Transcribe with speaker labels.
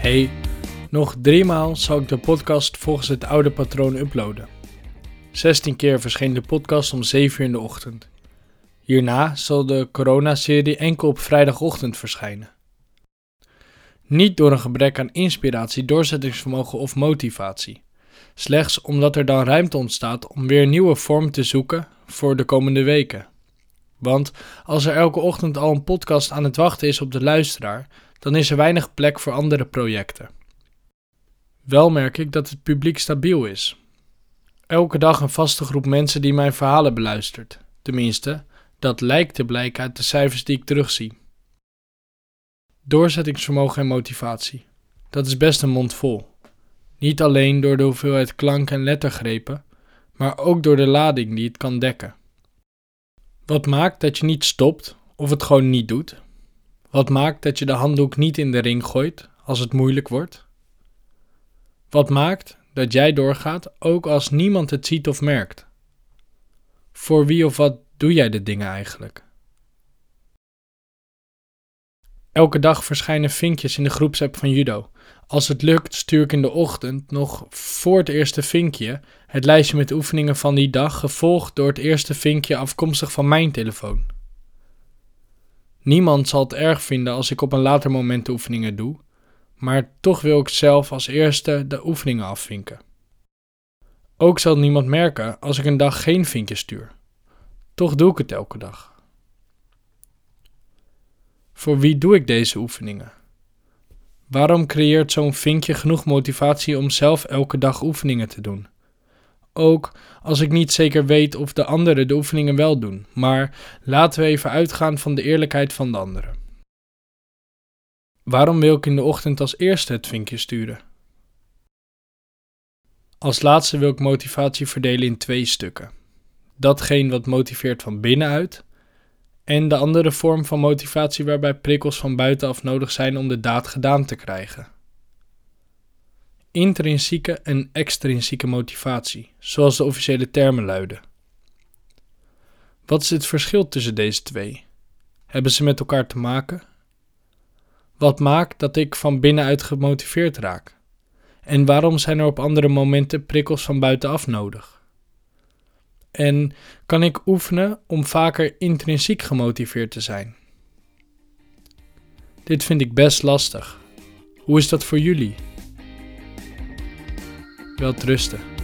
Speaker 1: Hey, nog drie maal zal ik de podcast volgens het oude patroon uploaden. 16 keer verscheen de podcast om 7 uur in de ochtend. Hierna zal de corona-serie enkel op vrijdagochtend verschijnen. Niet door een gebrek aan inspiratie, doorzettingsvermogen of motivatie. Slechts omdat er dan ruimte ontstaat om weer nieuwe vorm te zoeken voor de komende weken. Want als er elke ochtend al een podcast aan het wachten is op de luisteraar, dan is er weinig plek voor andere projecten. Wel merk ik dat het publiek stabiel is. Elke dag een vaste groep mensen die mijn verhalen beluistert. Tenminste, dat lijkt te blijken uit de cijfers die ik terugzie. Doorzettingsvermogen en motivatie. Dat is best een mond vol. Niet alleen door de hoeveelheid klank- en lettergrepen, maar ook door de lading die het kan dekken. Wat maakt dat je niet stopt of het gewoon niet doet? Wat maakt dat je de handdoek niet in de ring gooit als het moeilijk wordt? Wat maakt dat jij doorgaat ook als niemand het ziet of merkt? Voor wie of wat doe jij de dingen eigenlijk? Elke dag verschijnen vinkjes in de groepsapp van judo. Als het lukt, stuur ik in de ochtend nog voor het eerste vinkje het lijstje met oefeningen van die dag, gevolgd door het eerste vinkje afkomstig van mijn telefoon. Niemand zal het erg vinden als ik op een later moment de oefeningen doe, maar toch wil ik zelf als eerste de oefeningen afvinken. Ook zal niemand merken als ik een dag geen vinkje stuur. Toch doe ik het elke dag. Voor wie doe ik deze oefeningen? Waarom creëert zo'n vinkje genoeg motivatie om zelf elke dag oefeningen te doen? Ook als ik niet zeker weet of de anderen de oefeningen wel doen, maar laten we even uitgaan van de eerlijkheid van de anderen. Waarom wil ik in de ochtend als eerste het vinkje sturen? Als laatste wil ik motivatie verdelen in twee stukken. Datgene wat motiveert van binnenuit en de andere vorm van motivatie waarbij prikkels van buitenaf nodig zijn om de daad gedaan te krijgen. Intrinsieke en extrinsieke motivatie, zoals de officiële termen luiden. Wat is het verschil tussen deze twee? Hebben ze met elkaar te maken? Wat maakt dat ik van binnenuit gemotiveerd raak? En waarom zijn er op andere momenten prikkels van buitenaf nodig? En kan ik oefenen om vaker intrinsiek gemotiveerd te zijn? Dit vind ik best lastig. Hoe is dat voor jullie? Wel trusten.